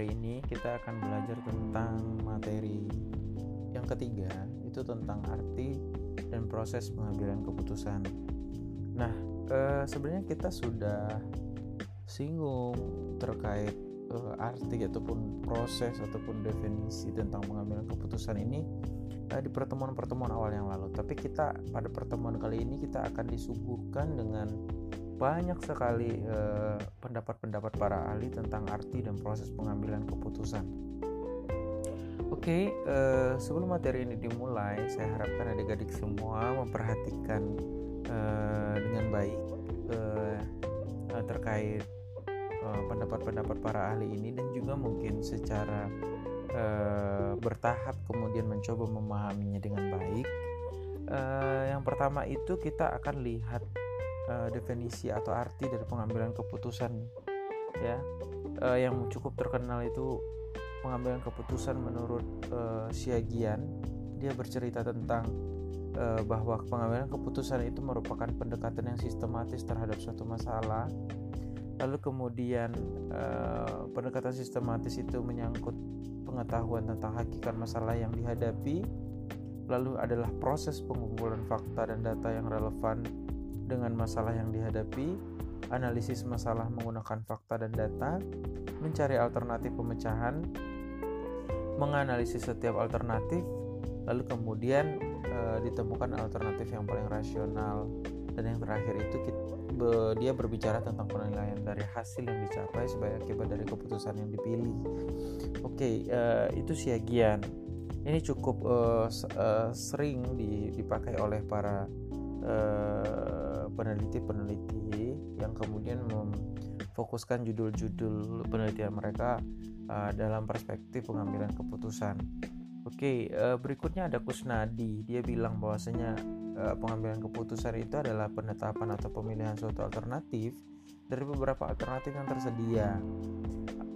hari ini kita akan belajar tentang materi yang ketiga itu tentang arti dan proses pengambilan keputusan. Nah, eh, sebenarnya kita sudah singgung terkait eh, arti ataupun proses ataupun definisi tentang pengambilan keputusan ini eh, di pertemuan-pertemuan awal yang lalu. Tapi kita pada pertemuan kali ini kita akan disuguhkan dengan banyak sekali eh, pendapat-pendapat eh, para ahli tentang arti dan proses pengambilan keputusan. Oke, okay, uh, sebelum materi ini dimulai, saya harapkan adik-adik semua memperhatikan uh, dengan baik uh, uh, terkait pendapat-pendapat para ahli ini dan juga mungkin secara bertahap kemudian mencoba memahaminya dengan baik. Yang pertama itu kita akan lihat uh, definisi atau arti dari pengambilan keputusan, ya, uh, yang cukup terkenal itu pengambilan keputusan menurut uh, Siagian dia bercerita tentang uh, bahwa pengambilan keputusan itu merupakan pendekatan yang sistematis terhadap suatu masalah. Lalu kemudian uh, pendekatan sistematis itu menyangkut pengetahuan tentang hakikat masalah yang dihadapi. Lalu adalah proses pengumpulan fakta dan data yang relevan dengan masalah yang dihadapi analisis masalah menggunakan fakta dan data, mencari alternatif pemecahan, menganalisis setiap alternatif, lalu kemudian e, ditemukan alternatif yang paling rasional dan yang terakhir itu kita, be, dia berbicara tentang penilaian dari hasil yang dicapai sebagai akibat dari keputusan yang dipilih. Oke, e, itu siagian. Ini cukup e, e, sering dipakai oleh para peneliti-peneliti yang kemudian memfokuskan judul-judul penelitian mereka uh, dalam perspektif pengambilan keputusan. Oke, okay, uh, berikutnya ada Kusnadi. Dia bilang bahwasanya uh, pengambilan keputusan itu adalah penetapan atau pemilihan suatu alternatif dari beberapa alternatif yang tersedia.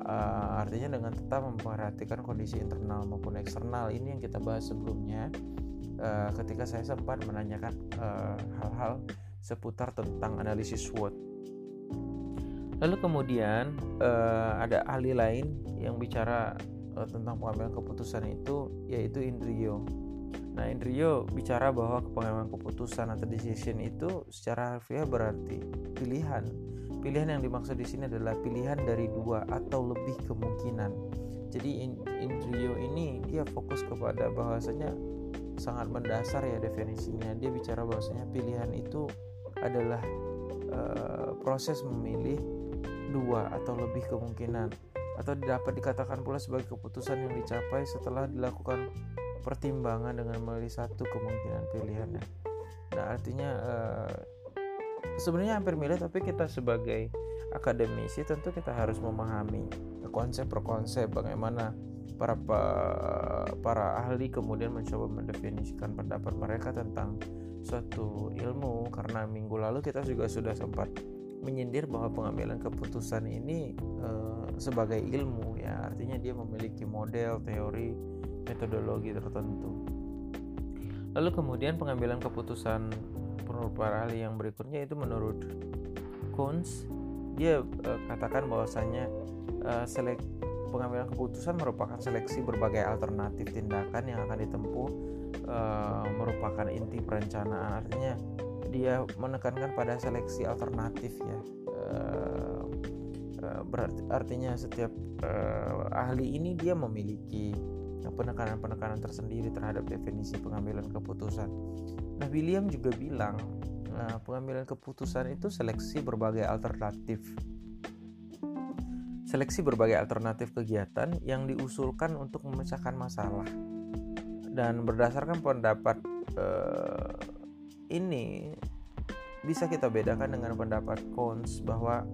Uh, artinya dengan tetap memperhatikan kondisi internal maupun eksternal ini yang kita bahas sebelumnya uh, ketika saya sempat menanyakan hal-hal uh, seputar tentang analisis SWOT Lalu kemudian uh, ada ahli lain yang bicara uh, tentang pengambilan keputusan itu yaitu Indrio. Nah, Indrio bicara bahwa pengambilan keputusan atau decision itu secara harfiah berarti pilihan. Pilihan yang dimaksud di sini adalah pilihan dari dua atau lebih kemungkinan. Jadi Indrio ini dia fokus kepada bahwasanya sangat mendasar ya definisinya. Dia bicara bahwasanya pilihan itu adalah uh, proses memilih dua atau lebih kemungkinan atau dapat dikatakan pula sebagai keputusan yang dicapai setelah dilakukan pertimbangan dengan memilih satu kemungkinan pilihannya. Nah, artinya uh, sebenarnya hampir mirip tapi kita sebagai akademisi tentu kita harus memahami konsep per konsep bagaimana para para ahli kemudian mencoba mendefinisikan pendapat mereka tentang suatu ilmu. Karena minggu lalu kita juga sudah sempat menyindir bahwa pengambilan keputusan ini e, sebagai ilmu ya. Artinya dia memiliki model teori metodologi tertentu. Lalu kemudian pengambilan keputusan menurut para ahli yang berikutnya itu menurut Kunz dia e, katakan bahwasanya e, selek pengambilan keputusan merupakan seleksi berbagai alternatif tindakan yang akan ditempuh e, merupakan inti perencanaan artinya dia menekankan pada seleksi alternatif ya uh, berarti artinya setiap uh, ahli ini dia memiliki penekanan-penekanan tersendiri terhadap definisi pengambilan keputusan. Nah, William juga bilang uh, pengambilan keputusan itu seleksi berbagai alternatif. Seleksi berbagai alternatif kegiatan yang diusulkan untuk memecahkan masalah. Dan berdasarkan pendapat uh, ini bisa kita bedakan dengan pendapat Kons bahwa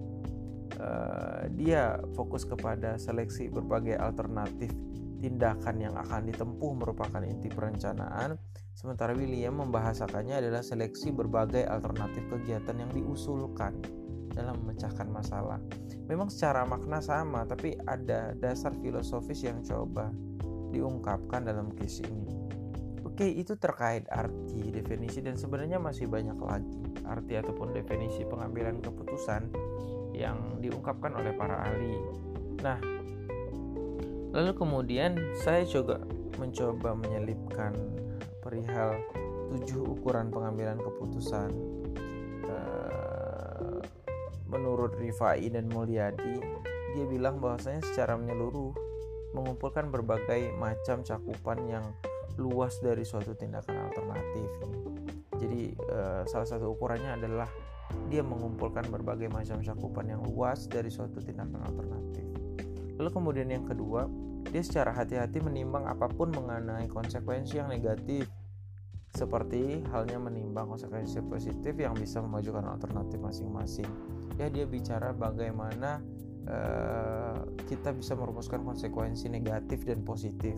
uh, dia fokus kepada seleksi berbagai alternatif tindakan yang akan ditempuh merupakan inti perencanaan sementara William membahasakannya adalah seleksi berbagai alternatif kegiatan yang diusulkan dalam memecahkan masalah. Memang secara makna sama, tapi ada dasar filosofis yang coba diungkapkan dalam case ini. Oke, itu terkait arti, definisi dan sebenarnya masih banyak lagi arti ataupun definisi pengambilan keputusan yang diungkapkan oleh para ahli. Nah, lalu kemudian saya juga mencoba menyelipkan perihal tujuh ukuran pengambilan keputusan menurut Rifai dan Mulyadi dia bilang bahwasanya secara menyeluruh mengumpulkan berbagai macam cakupan yang luas dari suatu tindakan alternatif. Jadi uh, salah satu ukurannya adalah dia mengumpulkan berbagai macam cakupan yang luas dari suatu tindakan alternatif. Lalu kemudian yang kedua dia secara hati-hati menimbang apa pun mengenai konsekuensi yang negatif. Seperti halnya menimbang konsekuensi positif yang bisa memajukan alternatif masing-masing. Ya dia bicara bagaimana uh, kita bisa merumuskan konsekuensi negatif dan positif.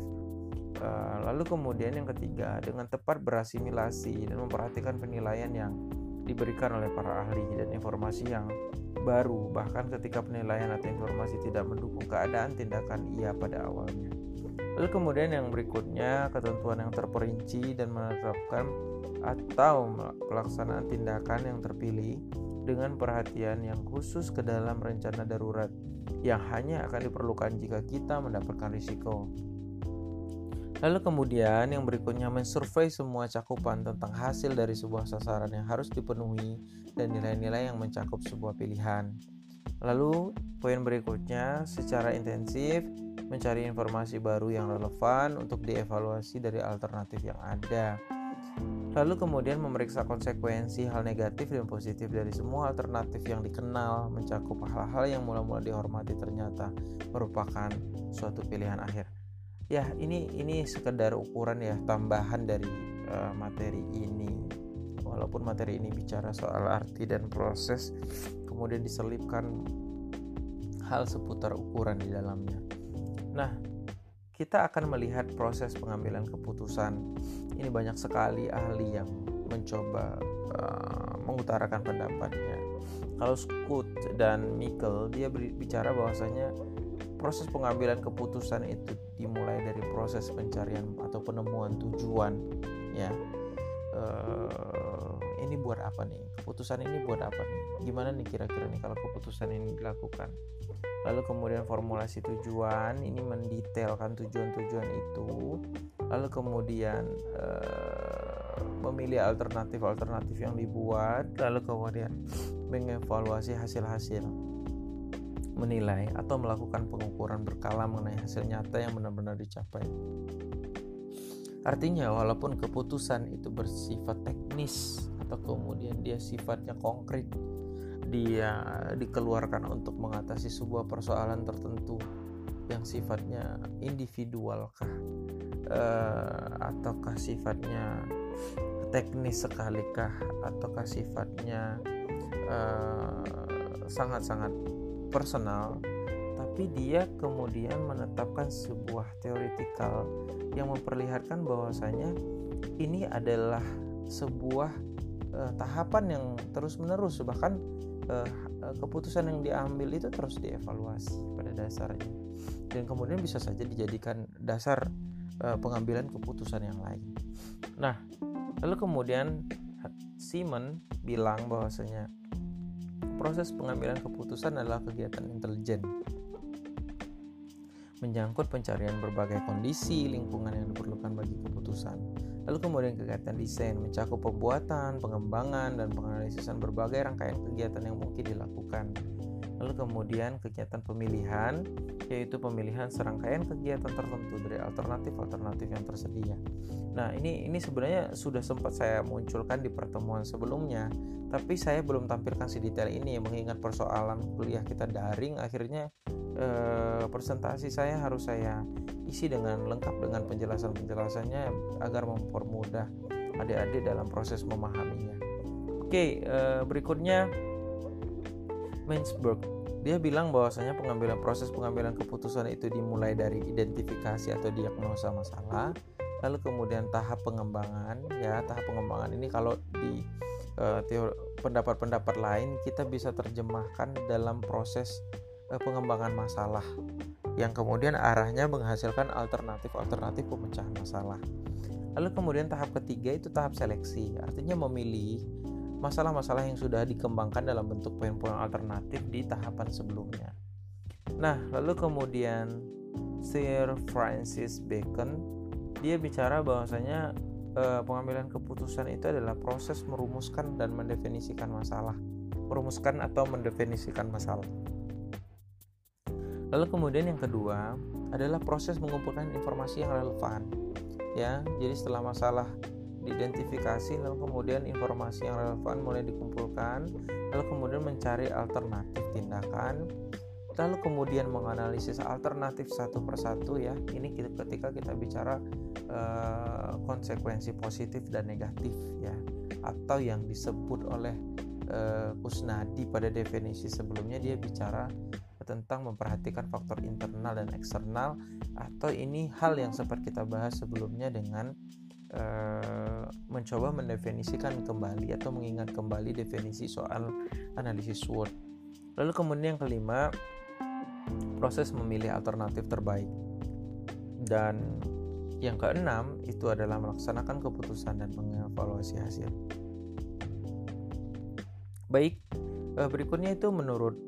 Uh, lalu kemudian yang ketiga dengan tepat berasimilasi dan memperhatikan penilaian yang diberikan oleh para ahli dan informasi yang baru bahkan ketika penilaian atau informasi tidak mendukung keadaan tindakan ia pada awalnya. Lalu kemudian yang berikutnya ketentuan yang terperinci dan menetapkan atau pelaksanaan tindakan yang terpilih dengan perhatian yang khusus ke dalam rencana darurat yang hanya akan diperlukan jika kita mendapatkan risiko. Lalu kemudian yang berikutnya mensurvei semua cakupan tentang hasil dari sebuah sasaran yang harus dipenuhi dan nilai-nilai yang mencakup sebuah pilihan. Lalu poin berikutnya secara intensif mencari informasi baru yang relevan untuk dievaluasi dari alternatif yang ada. Lalu kemudian memeriksa konsekuensi hal negatif dan positif dari semua alternatif yang dikenal, mencakup hal-hal yang mula-mula dihormati ternyata merupakan suatu pilihan akhir. Ya, ini ini sekedar ukuran ya tambahan dari uh, materi ini. Walaupun materi ini bicara soal arti dan proses, kemudian diselipkan hal seputar ukuran di dalamnya. Nah, kita akan melihat proses pengambilan keputusan. Ini banyak sekali ahli yang mencoba uh, mengutarakan pendapatnya. Kalau Scott dan Mikkel dia bicara bahwasanya proses pengambilan keputusan itu dimulai dari proses pencarian atau penemuan tujuan, ya. Uh, ini buat apa nih? Keputusan ini buat apa nih? Gimana nih kira-kira nih kalau keputusan ini dilakukan? lalu kemudian formulasi tujuan ini mendetailkan tujuan-tujuan itu lalu kemudian uh, memilih alternatif-alternatif yang dibuat lalu kemudian mengevaluasi hasil-hasil menilai atau melakukan pengukuran berkala mengenai hasil nyata yang benar-benar dicapai artinya walaupun keputusan itu bersifat teknis atau kemudian dia sifatnya konkret dia dikeluarkan untuk mengatasi sebuah persoalan tertentu yang sifatnya individual kah uh, ataukah sifatnya teknis sekali kah ataukah sifatnya sangat sangat-sangat personal tapi dia kemudian menetapkan sebuah teoretikal yang memperlihatkan bahwasanya ini adalah sebuah uh, tahapan yang terus menerus bahkan uh, keputusan yang diambil itu terus dievaluasi pada dasarnya dan kemudian bisa saja dijadikan dasar uh, pengambilan keputusan yang lain. Nah, lalu kemudian Simon bilang bahwasanya proses pengambilan keputusan adalah kegiatan intelijen menyangkut pencarian berbagai kondisi lingkungan yang diperlukan bagi keputusan. Lalu kemudian kegiatan desain mencakup pembuatan, pengembangan, dan penganalisan berbagai rangkaian kegiatan yang mungkin dilakukan. Lalu kemudian kegiatan pemilihan, yaitu pemilihan serangkaian kegiatan tertentu dari alternatif-alternatif yang tersedia. Nah, ini ini sebenarnya sudah sempat saya munculkan di pertemuan sebelumnya, tapi saya belum tampilkan sedetail ini mengingat persoalan kuliah kita daring akhirnya eh, presentasi saya harus saya isi dengan lengkap dengan penjelasan-penjelasannya agar mempermudah adik-adik dalam proses memahaminya. Oke, eh, berikutnya Mainsburg dia bilang bahwasanya pengambilan proses pengambilan keputusan itu dimulai dari identifikasi atau diagnosa masalah, lalu kemudian tahap pengembangan ya tahap pengembangan ini kalau di uh, pendapat-pendapat lain kita bisa terjemahkan dalam proses uh, pengembangan masalah yang kemudian arahnya menghasilkan alternatif-alternatif pemecahan masalah. Lalu kemudian tahap ketiga itu tahap seleksi, artinya memilih masalah-masalah yang sudah dikembangkan dalam bentuk poin-poin alternatif di tahapan sebelumnya. Nah, lalu kemudian Sir Francis Bacon dia bicara bahwasanya uh, pengambilan keputusan itu adalah proses merumuskan dan mendefinisikan masalah. Merumuskan atau mendefinisikan masalah. Lalu kemudian yang kedua adalah proses mengumpulkan informasi yang relevan ya. Jadi setelah masalah diidentifikasi lalu kemudian informasi yang relevan mulai dikumpulkan lalu kemudian mencari alternatif tindakan lalu kemudian menganalisis alternatif satu persatu ya. Ini ketika kita bicara uh, konsekuensi positif dan negatif ya atau yang disebut oleh uh, Kusnadi pada definisi sebelumnya dia bicara tentang memperhatikan faktor internal dan eksternal atau ini hal yang sempat kita bahas sebelumnya dengan uh, mencoba mendefinisikan kembali atau mengingat kembali definisi soal analisis SWOT. Lalu kemudian yang kelima proses memilih alternatif terbaik. Dan yang keenam itu adalah melaksanakan keputusan dan mengevaluasi hasil. Baik, eh, berikutnya itu menurut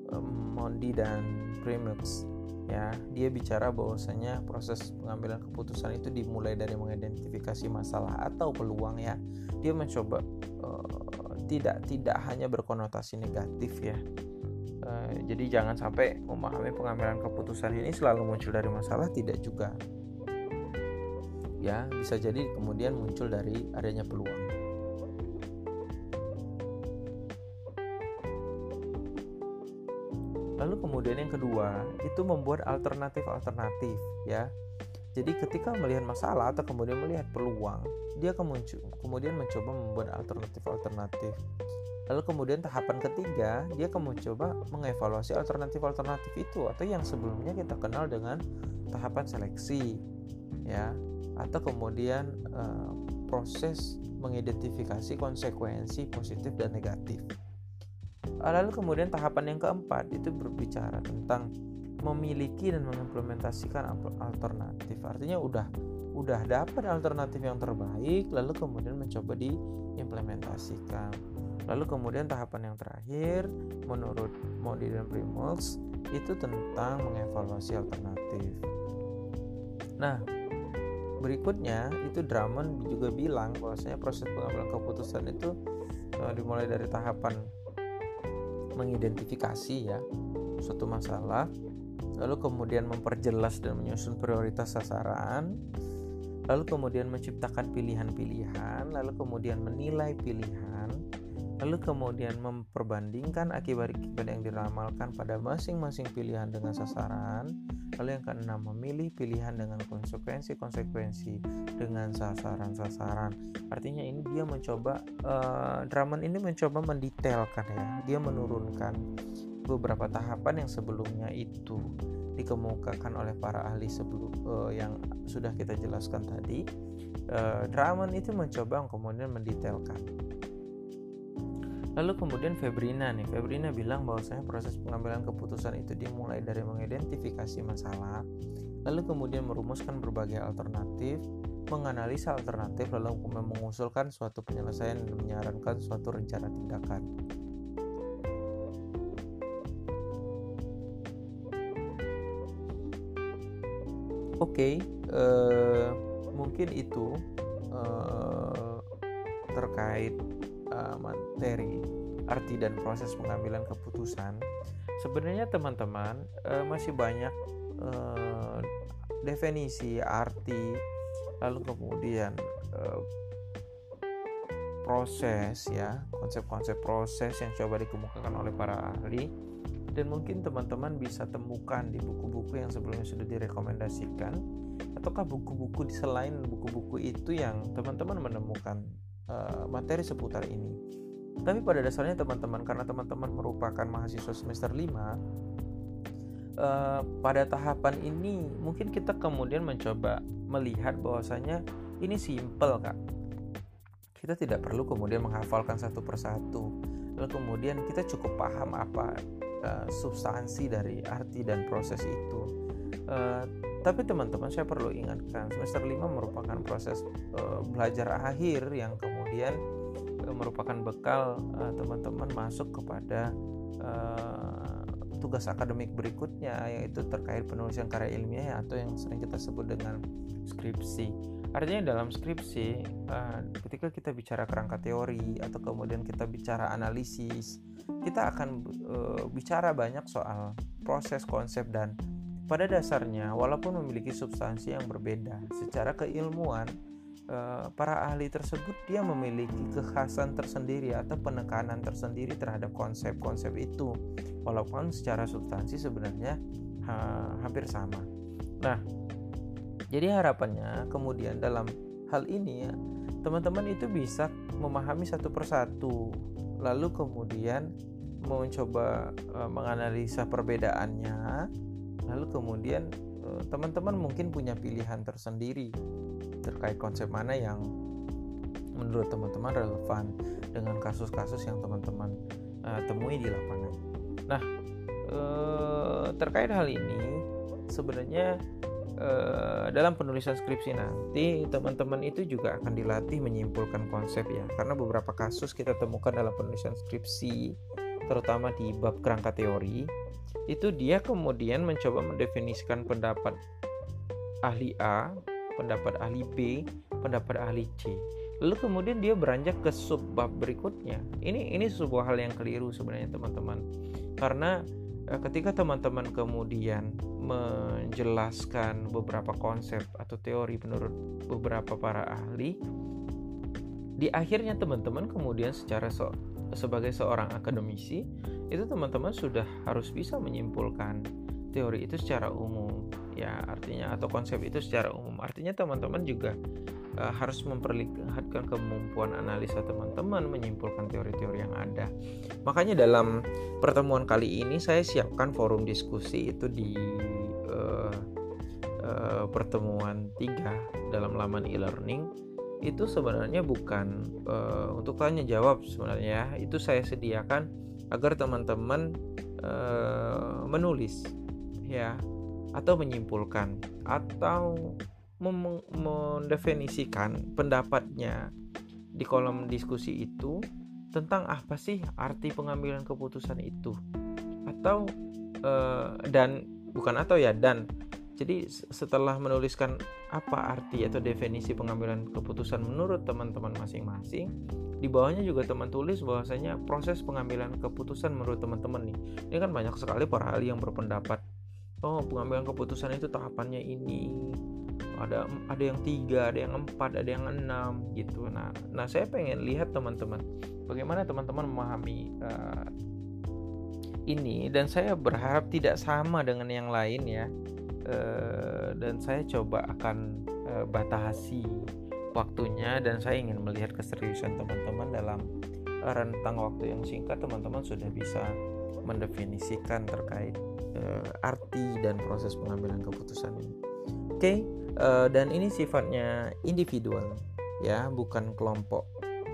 Mondi dan Primux ya dia bicara bahwasanya proses pengambilan keputusan itu dimulai dari mengidentifikasi masalah atau peluang ya. Dia mencoba uh, tidak tidak hanya berkonotasi negatif ya. Eh, jadi jangan sampai memahami pengambilan keputusan ini selalu muncul dari masalah tidak juga. Ya bisa jadi kemudian muncul dari adanya peluang kemudian yang kedua itu membuat alternatif-alternatif ya. Jadi ketika melihat masalah atau kemudian melihat peluang dia kemudian mencoba membuat alternatif-alternatif. Lalu kemudian tahapan ketiga, dia akan mencoba mengevaluasi alternatif-alternatif itu atau yang sebelumnya kita kenal dengan tahapan seleksi, ya, atau kemudian uh, proses mengidentifikasi konsekuensi positif dan negatif. Lalu kemudian tahapan yang keempat itu berbicara tentang memiliki dan mengimplementasikan alternatif. Artinya udah udah dapat alternatif yang terbaik, lalu kemudian mencoba diimplementasikan. Lalu kemudian tahapan yang terakhir menurut Modi dan Primulx itu tentang mengevaluasi alternatif. Nah, berikutnya itu Drummond juga bilang bahwasanya proses pengambilan keputusan itu uh, dimulai dari tahapan mengidentifikasi ya suatu masalah, lalu kemudian memperjelas dan menyusun prioritas sasaran, lalu kemudian menciptakan pilihan-pilihan, lalu kemudian menilai pilihan, lalu kemudian memperbandingkan akibat-akibat yang diramalkan pada masing-masing pilihan dengan sasaran. Lalu yang keenam memilih pilihan dengan konsekuensi-konsekuensi dengan sasaran-sasaran. Artinya ini dia mencoba uh, Drummond ini mencoba mendetailkan ya. Dia menurunkan beberapa tahapan yang sebelumnya itu dikemukakan oleh para ahli sebelum uh, yang sudah kita jelaskan tadi. Uh, Drummond itu mencoba kemudian mendetailkan Lalu kemudian Febrina nih, Febrina bilang bahwasanya proses pengambilan keputusan itu dimulai dari mengidentifikasi masalah, lalu kemudian merumuskan berbagai alternatif, menganalisa alternatif, lalu kemudian mengusulkan suatu penyelesaian dan menyarankan suatu rencana tindakan. Oke, okay, uh, eh, mungkin itu uh, terkait uh, materi arti dan proses pengambilan keputusan sebenarnya teman-teman uh, masih banyak uh, definisi arti lalu kemudian uh, proses ya konsep-konsep proses yang coba dikemukakan oleh para ahli. Dan mungkin teman-teman bisa temukan di buku-buku yang sebelumnya sudah direkomendasikan ataukah buku-buku selain buku-buku itu yang teman-teman menemukan uh, materi seputar ini. Tapi pada dasarnya teman-teman karena teman-teman merupakan mahasiswa semester 5 uh, eh, pada tahapan ini mungkin kita kemudian mencoba melihat bahwasanya ini simple kak. Kita tidak perlu kemudian menghafalkan satu persatu. Lalu kemudian kita cukup paham apa uh, substansi dari arti dan proses itu. Uh, tapi teman-teman saya perlu ingatkan semester 5 merupakan proses uh, belajar akhir yang kemudian uh, merupakan bekal teman-teman uh, masuk kepada tugas akademik berikutnya yaitu terkait penulisan karya ilmiah atau yang sering kita sebut dengan skripsi. Artinya dalam skripsi ketika kita bicara kerangka teori atau kemudian kita bicara analisis, kita akan bicara banyak soal proses konsep dan pada dasarnya walaupun memiliki substansi yang berbeda secara keilmuan Eh, para ahli tersebut dia memiliki kekhasan tersendiri atau penekanan tersendiri terhadap konsep-konsep itu walaupun secara substansi sebenarnya ha, hampir sama. Nah, jadi harapannya kemudian dalam hal ini ya teman-teman itu bisa memahami satu persatu lalu kemudian mencoba uh, menganalisa perbedaannya lalu kemudian eh, teman-teman mungkin punya pilihan tersendiri terkait konsep mana yang menurut teman-teman relevan dengan kasus-kasus yang teman-teman uh, temui di lapangan. Nah, uh, terkait hal ini sebenarnya uh, dalam penulisan skripsi nanti teman-teman itu juga akan dilatih menyimpulkan konsep ya, karena beberapa kasus kita temukan dalam penulisan skripsi, terutama di bab kerangka teori, itu dia kemudian mencoba mendefinisikan pendapat ahli A pendapat ahli B, pendapat ahli C. Lalu kemudian dia beranjak ke subbab berikutnya. Ini ini sebuah hal yang keliru sebenarnya teman-teman. Karena eh, ketika teman-teman kemudian menjelaskan beberapa konsep atau teori menurut beberapa para ahli, di akhirnya teman-teman kemudian secara sebagai seorang akademisi itu teman-teman sudah harus bisa menyimpulkan teori itu secara umum ya artinya atau konsep itu secara umum. Artinya teman-teman juga uh, harus memperlihatkan kemampuan analisa teman-teman menyimpulkan teori-teori yang ada. Makanya dalam pertemuan kali ini saya siapkan forum diskusi itu di uh, uh, pertemuan tiga dalam laman e-learning itu sebenarnya bukan uh, untuk tanya jawab sebenarnya itu saya sediakan agar teman-teman uh, menulis ya atau menyimpulkan atau mendefinisikan pendapatnya di kolom diskusi itu tentang apa sih arti pengambilan keputusan itu. Atau uh, dan bukan atau ya dan jadi setelah menuliskan apa arti atau definisi pengambilan keputusan menurut teman-teman masing-masing di bawahnya juga teman tulis bahwasanya proses pengambilan keputusan menurut teman-teman nih. Ini kan banyak sekali para ahli yang berpendapat oh pengambilan keputusan itu tahapannya ini. Ada ada yang tiga ada yang empat ada yang enam gitu. Nah nah saya pengen lihat teman-teman bagaimana teman-teman memahami uh, ini. Dan saya berharap tidak sama dengan yang lain ya uh, dan saya coba akan uh, batasi waktunya dan saya ingin melihat keseriusan teman-teman dalam rentang waktu yang singkat teman-teman sudah bisa mendefinisikan terkait uh, arti dan proses pengambilan keputusan ini. Oke, okay? uh, eh, dan ini sifatnya individual ya, bukan kelompok.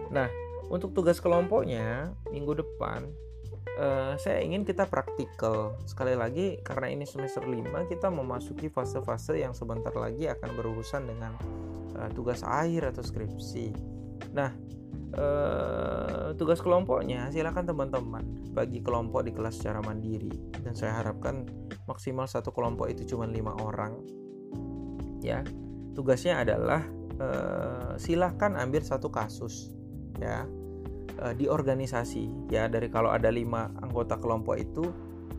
Nah, untuk tugas kelompoknya minggu depan uh, saya ingin kita praktikal. Sekali lagi karena ini semester 5 kita memasuki fase-fase yang sebentar lagi akan berurusan dengan uh, tugas akhir atau skripsi. Nah, uh, tugas kelompoknya silakan teman-teman bagi kelompok di kelas secara mandiri dan saya harapkan maksimal satu kelompok itu cuma lima orang ya tugasnya adalah uh, silahkan ambil satu kasus ya uh, di organisasi. Ya dari kalau ada lima anggota kelompok itu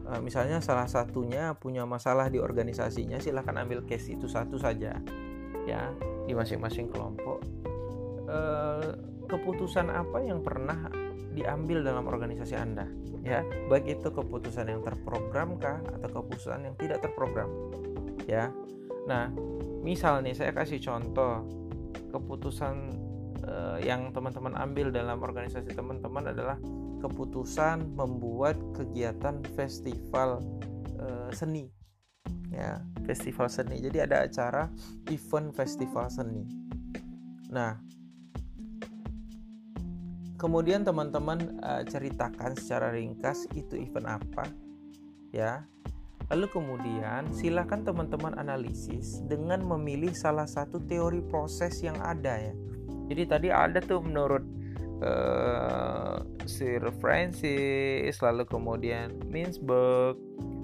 uh, misalnya salah satunya punya masalah di organisasinya silahkan ambil case itu satu saja ya di masing-masing kelompok. Uh, keputusan apa yang pernah diambil dalam organisasi Anda? Ya baik itu keputusan yang terprogram kah atau keputusan yang tidak terprogram? Ya nah misal nih saya kasih contoh keputusan uh, yang teman-teman ambil dalam organisasi teman-teman adalah keputusan membuat kegiatan festival uh, seni. Ya festival seni. Jadi ada acara event festival seni. Nah kemudian teman-teman uh, ceritakan secara ringkas itu event apa ya. Lalu kemudian silakan teman-teman analisis dengan memilih salah satu teori proses yang ada ya jadi tadi ada tuh menurut uh, Sir Francis lalu kemudian Mintzberg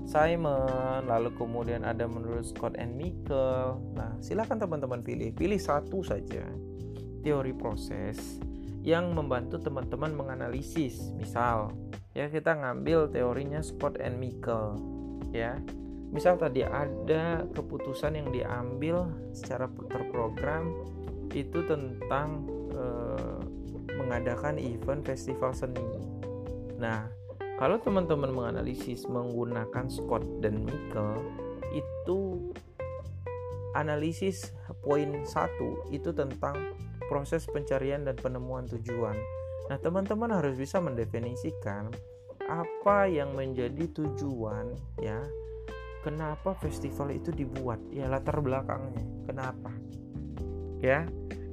Simon lalu kemudian ada menurut Scott and Michael. Nah silahkan teman-teman pilih. Pilih satu saja teori proses yang membantu teman-teman menganalisis. Misal ya kita ngambil teorinya Scott and Michael ya. Misal tadi ada keputusan yang diambil secara terprogram itu tentang eh, mengadakan event festival seni. Nah kalau teman-teman menganalisis menggunakan Scott dan Michael itu analisis poin satu itu tentang proses pencarian dan penemuan tujuan. Nah, teman-teman harus bisa mendefinisikan apa yang menjadi tujuan ya. Kenapa festival itu dibuat? Ya latar belakangnya kenapa ya.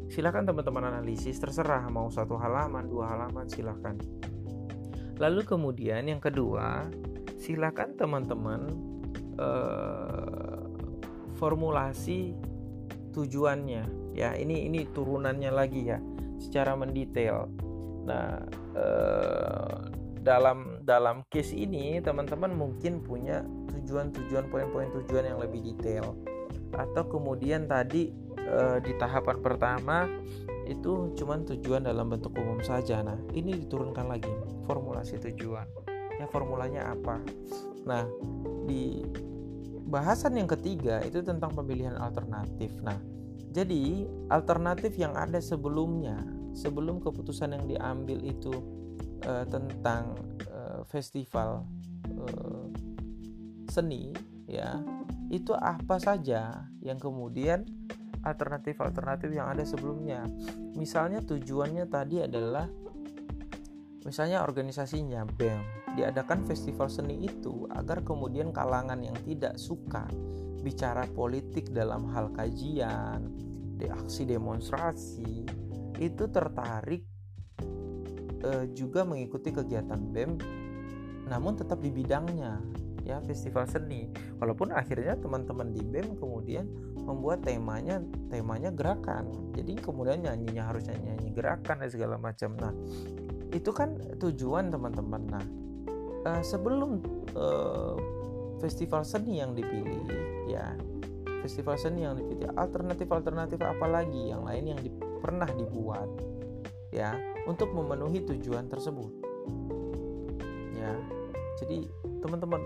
Silakan teman-teman analisis terserah mau satu halaman dua halaman silakan. Lalu kemudian yang kedua silakan teman-teman eh, formulasi tujuannya. Ya ini ini turunannya lagi ya secara mendetail. Nah eh, dalam dalam case ini teman-teman mungkin punya tujuan-tujuan poin-poin tujuan yang lebih detail. Atau kemudian tadi e, di tahapan pertama itu cuman tujuan dalam bentuk umum saja. Nah ini diturunkan lagi formulasi tujuan. Ya formulanya apa? Nah di bahasan yang ketiga itu tentang pemilihan alternatif. Nah jadi alternatif yang ada sebelumnya sebelum keputusan yang diambil itu uh, tentang uh, festival uh, seni ya itu apa saja yang kemudian alternatif-alternatif yang ada sebelumnya. Misalnya tujuannya tadi adalah misalnya organisasinya BEM diadakan festival seni itu agar kemudian kalangan yang tidak suka bicara politik dalam hal kajian, di aksi demonstrasi itu tertarik e, juga mengikuti kegiatan BEM namun tetap di bidangnya ya festival seni. Walaupun akhirnya teman-teman di BEM kemudian membuat temanya temanya gerakan jadi kemudian nyanyinya harus nyanyi, gerakan dan segala macam nah itu kan tujuan teman-teman nah e, sebelum e, festival seni yang dipilih ya festival seni yang dipilih alternatif-alternatif apa lagi yang lain yang di, pernah dibuat ya untuk memenuhi tujuan tersebut. Ya. Jadi teman-teman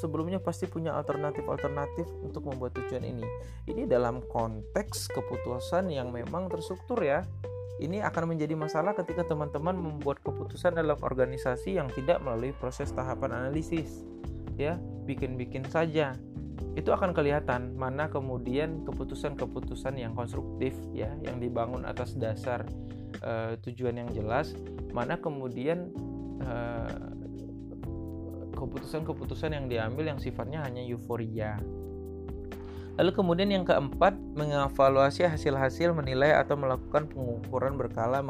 sebelumnya pasti punya alternatif-alternatif untuk membuat tujuan ini. Ini dalam konteks keputusan yang memang terstruktur ya. Ini akan menjadi masalah ketika teman-teman membuat keputusan dalam organisasi yang tidak melalui proses tahapan analisis. Ya, bikin-bikin saja itu akan kelihatan mana kemudian keputusan-keputusan yang konstruktif ya yang dibangun atas dasar uh, tujuan yang jelas mana kemudian uh, keputusan-keputusan yang diambil yang sifatnya hanya euforia. Lalu kemudian yang keempat, mengevaluasi hasil-hasil menilai atau melakukan pengukuran berkala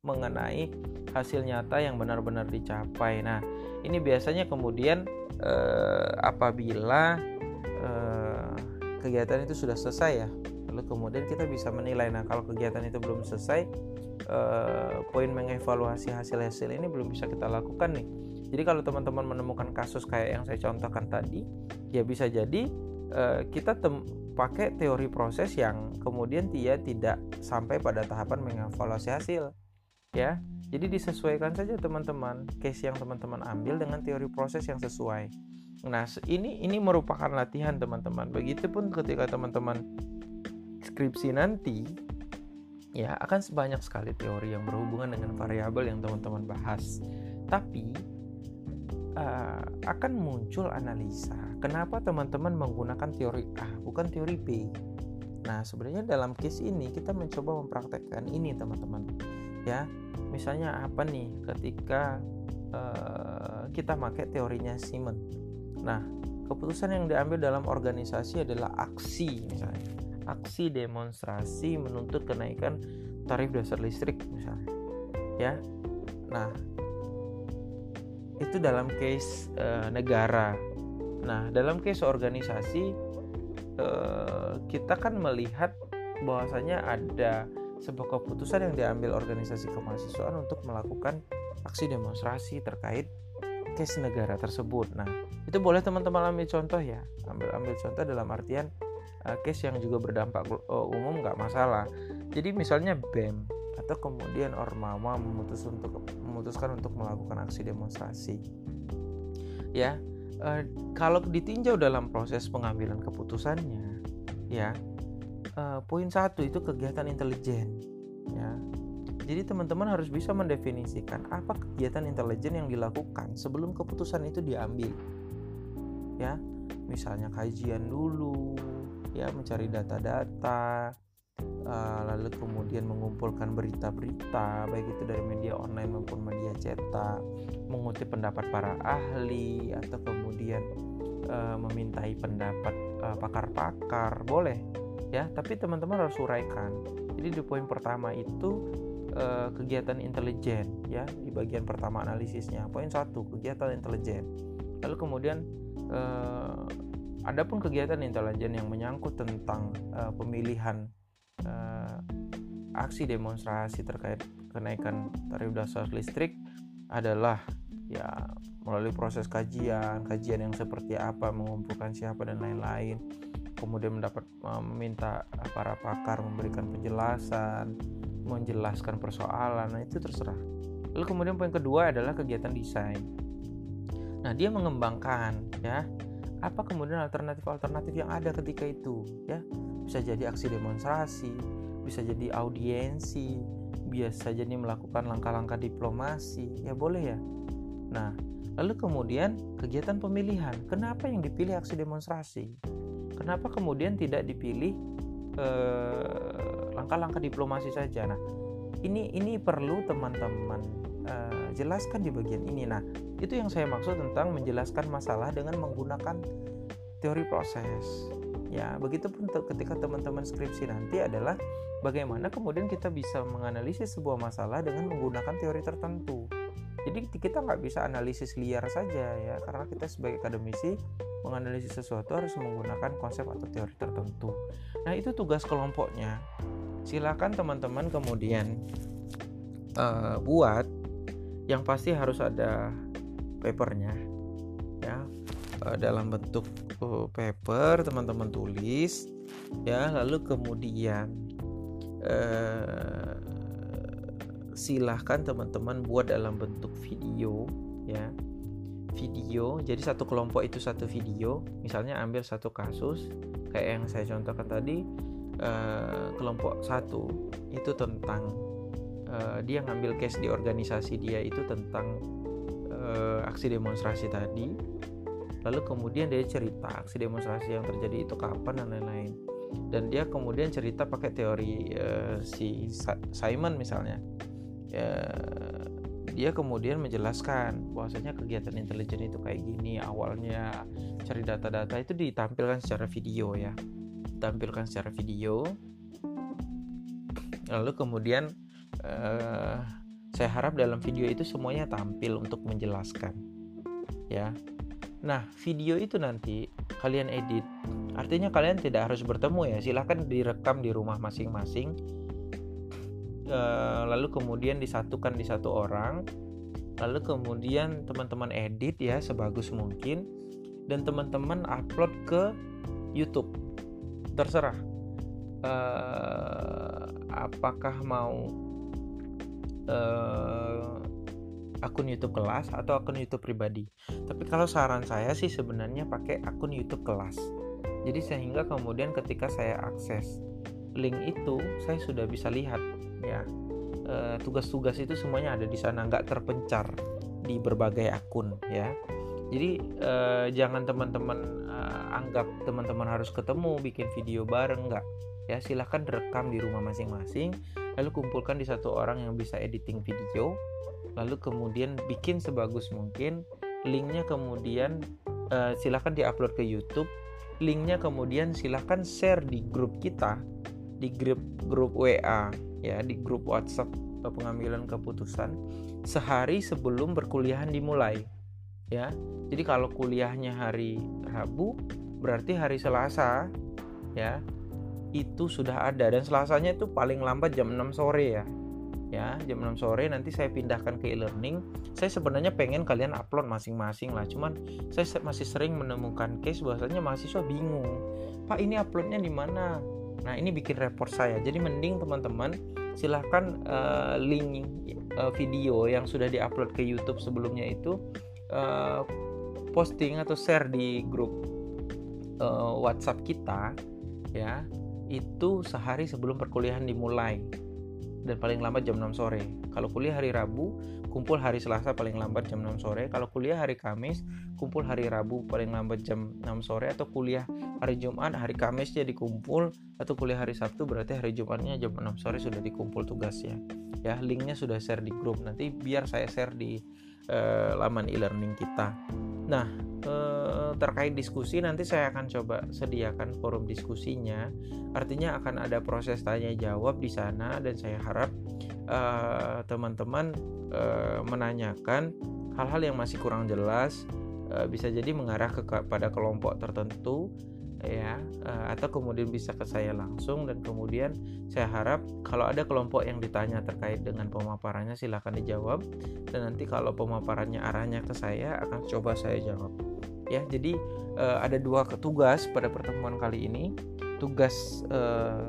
mengenai, hasil nyata yang benar-benar dicapai. Nah, ini biasanya kemudian eh, apabila Eh, kegiatan itu sudah selesai ya lalu kemudian kita bisa menilai. Nah kalau kegiatan itu belum selesai eh, poin mengevaluasi hasil-hasil ini belum bisa kita lakukan nih jadi kalau teman-teman menemukan kasus kayak yang saya contohkan tadi ya bisa jadi eh, kita pakai teori proses yang kemudian dia tidak sampai pada tahapan mengevaluasi hasil ya jadi disesuaikan saja teman-teman case yang teman-teman ambil dengan teori proses yang sesuai Nah, ini ini merupakan latihan teman-teman. Begitupun ketika teman-teman skripsi nanti ya akan sebanyak sekali teori yang berhubungan dengan variabel yang teman-teman bahas. Tapi uh, akan muncul analisa kenapa teman-teman menggunakan teori A bukan teori B. Nah, sebenarnya dalam case ini kita mencoba mempraktekkan ini teman-teman. Ya, misalnya apa nih ketika uh, kita pakai teorinya Simon Nah, keputusan yang diambil dalam organisasi adalah aksi misalnya. Aksi demonstrasi menuntut kenaikan tarif dasar listrik misalnya. Ya. Nah, itu dalam case e, negara. Nah, dalam case organisasi e, kita kan melihat bahwasanya ada sebuah keputusan yang diambil organisasi kemahasiswaan untuk melakukan aksi demonstrasi terkait case negara tersebut. Nah, itu boleh teman-teman ambil contoh ya. Ambil ambil contoh dalam artian uh, case yang juga berdampak uh, umum nggak masalah. Jadi misalnya BEM atau kemudian Ormawa memutus untuk memutuskan untuk melakukan aksi demonstrasi. Ya, uh, kalau ditinjau dalam proses pengambilan keputusannya, ya uh, poin satu itu kegiatan intelijen ya jadi teman-teman harus bisa mendefinisikan apa kegiatan intelijen yang dilakukan sebelum keputusan itu diambil ya misalnya kajian dulu ya mencari data-data uh, lalu kemudian mengumpulkan berita-berita baik itu dari media online maupun media cetak mengutip pendapat para ahli atau kemudian uh, memintai pendapat pakar-pakar. Boleh ya tapi teman-teman harus uraikan. Jadi di poin pertama itu eh, kegiatan intelijen ya di bagian pertama analisisnya. Poin satu kegiatan intelijen. Lalu kemudian eh, adapun kegiatan intelijen yang menyangkut tentang eh, pemilihan eh, aksi demonstrasi terkait kenaikan tarif dasar listrik adalah ya melalui proses kajian, kajian yang seperti apa, mengumpulkan siapa dan lain-lain. Kemudian mendapat meminta para pakar memberikan penjelasan menjelaskan persoalan. Nah itu terserah. Lalu kemudian poin kedua adalah kegiatan desain. Nah dia mengembangkan ya apa kemudian alternatif-alternatif yang ada ketika itu ya. Bisa jadi aksi demonstrasi bisa jadi audiensi biasa jadi melakukan langkah-langkah diplomasi ya boleh ya nah lalu kemudian kegiatan pemilihan kenapa yang dipilih aksi demonstrasi Kenapa kemudian tidak dipilih eh, langkah-langkah diplomasi saja? Nah, ini ini perlu teman-teman uh, jelaskan di bagian ini. Nah, itu yang saya maksud tentang menjelaskan masalah dengan menggunakan teori proses. Ya, begitupun ketika teman-teman skripsi nanti adalah bagaimana kemudian kita bisa menganalisis sebuah masalah dengan menggunakan teori tertentu. Jadi kita nggak bisa analisis liar saja ya karena kita sebagai akademisi menganalisis sesuatu harus menggunakan konsep atau teori tertentu. Nah itu tugas kelompoknya. Silakan teman-teman kemudian uh, buat yang pasti harus ada papernya ya uh, dalam bentuk paper teman-teman tulis ya. Lalu kemudian uh, silahkan teman-teman buat dalam bentuk video ya. Video jadi satu kelompok itu satu video. Misalnya ambil satu kasus kayak yang saya contohkan tadi uh, kelompok satu itu tentang uh, dia ngambil case di organisasi dia itu tentang uh, aksi demonstrasi tadi lalu kemudian dia cerita aksi demonstrasi yang terjadi itu kapan dan lain-lain. Dan dia kemudian cerita pakai teori uh, si Simon misalnya. Ya, dia kemudian menjelaskan bahwasanya kegiatan intelijen itu kayak gini awalnya cari data-data itu ditampilkan secara video ya. Ditampilkan secara video. Lalu kemudian uh, saya harap dalam video itu semuanya tampil untuk menjelaskan ya nah video itu nanti kalian edit. Artinya kalian tidak harus bertemu ya. Silahkan direkam di rumah masing-masing. Eh, lalu kemudian disatukan di satu orang. Lalu kemudian teman-teman edit ya sebagus mungkin. Dan teman-teman upload ke YouTube. Terserah. Uh, apakah mau uh, akun YouTube kelas atau akun YouTube pribadi. Tapi kalau saran saya sih sebenarnya pakai akun YouTube kelas. Jadi sehingga kemudian ketika saya akses link itu saya sudah bisa lihat ya. Eh, tugas-tugas itu semuanya ada di sana nggak terpencar di berbagai akun ya. Jadi eh, jangan teman-teman eh, anggap teman-teman harus ketemu bikin video bareng nggak. Ya silahkan rekam di rumah masing-masing lalu kumpulkan di satu orang yang bisa editing video lalu kemudian bikin sebagus mungkin. Linknya kemudian uh, silahkan diupload ke YouTube. Linknya kemudian silahkan share di grup kita di grup grup WA ya di grup WhatsApp pengambilan keputusan sehari sebelum perkuliahan dimulai ya. Jadi kalau kuliahnya hari Rabu berarti hari Selasa ya itu sudah ada. Dan selasanya itu paling lambat jam 6 sore ya ya jam 6 sore nanti saya pindahkan ke e-learning. Saya sebenarnya pengen kalian upload masing-masing lah cuman saya masih sering menemukan case bahwasanya mahasiswa bingung. Pak ini uploadnya di mana? Nah ini bikin report saya. Jadi mending teman-teman silahkan uh, link uh, video yang sudah diupload ke YouTube sebelumnya itu uh, posting atau share di grup uh, WhatsApp kita ya itu sehari sebelum perkuliahan dimulai dan paling lambat jam 6 sore. Kalau kuliah hari Rabu, kumpul hari Selasa paling lambat jam 6 sore. Kalau kuliah hari Kamis, kumpul hari Rabu paling lambat jam 6 sore atau kuliah hari Jumat, hari Kamis jadi kumpul atau kuliah hari Sabtu berarti hari Jumatnya jam 6 sore sudah dikumpul tugasnya. Ya, linknya sudah share di grup. Nanti biar saya share di uh, laman e-learning kita. Nah, eh, terkait diskusi nanti saya akan coba sediakan forum diskusinya. Artinya akan ada proses tanya jawab di sana dan saya harap eh, teman-teman eh, menanyakan hal-hal yang masih kurang jelas bisa jadi mengarah ke pada kelompok tertentu ya eh, atau kemudian bisa ke saya langsung dan kemudian saya harap kalau ada kelompok yang ditanya terkait dengan pemaparannya silahkan dijawab. Dan nanti kalau pemaparannya arahnya ke saya akan coba saya jawab. Ya jadi eh, ada dua tugas pada pertemuan kali ini. Tugas eh,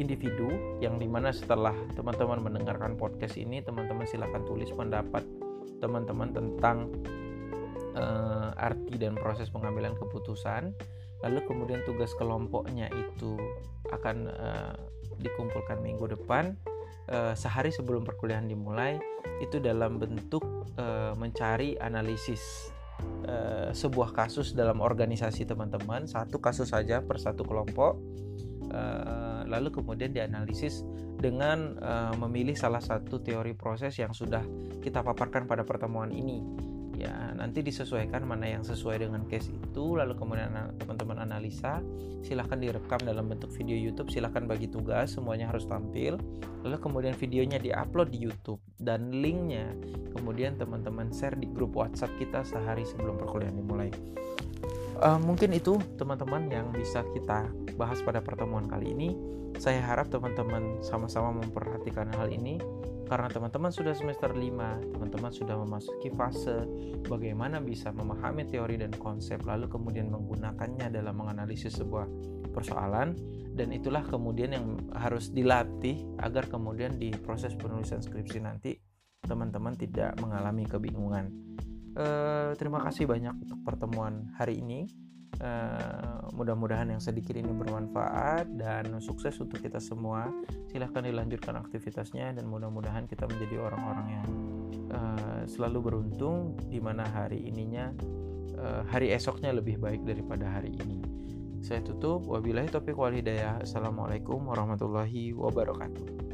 individu yang di mana setelah teman-teman mendengarkan podcast ini teman-teman silahkan tulis pendapat teman-teman tentang uh, arti dan proses pengambilan keputusan lalu kemudian tugas kelompoknya itu akan uh, dikumpulkan minggu depan uh, sehari sebelum perkuliahan dimulai itu dalam bentuk uh, mencari analisis uh, sebuah kasus dalam organisasi teman-teman satu kasus saja per satu kelompok uh, lalu kemudian dianalisis dengan uh, memilih salah satu teori proses yang sudah kita paparkan pada pertemuan ini ya nanti disesuaikan mana yang sesuai dengan case itu lalu kemudian teman-teman analisa silahkan direkam dalam bentuk video YouTube silahkan bagi tugas semuanya harus tampil. Lalu kemudian videonya diupload di YouTube dan linknya kemudian teman-teman share di grup WhatsApp kita sehari sebelum perkuliahan dimulai. Uh, mungkin itu teman-teman yang bisa kita bahas pada pertemuan kali ini. Saya harap teman-teman sama-sama memperhatikan hal ini karena teman-teman sudah semester 5, teman-teman sudah memasuki fase bagaimana bisa memahami teori dan konsep lalu kemudian menggunakannya dalam menganalisis sebuah persoalan dan itulah kemudian yang harus dilatih agar kemudian di proses penulisan skripsi nanti teman-teman tidak mengalami kebingungan. Eh, terima kasih banyak untuk pertemuan hari ini. Uh, mudah-mudahan yang sedikit ini bermanfaat dan sukses untuk kita semua. Silahkan dilanjutkan aktivitasnya dan mudah-mudahan kita menjadi orang-orang yang uh, selalu beruntung di mana hari ininya uh, hari esoknya lebih baik daripada hari ini. Saya tutup. Wabillahi taufiq wal hidayah. Assalamualaikum warahmatullahi wabarakatuh.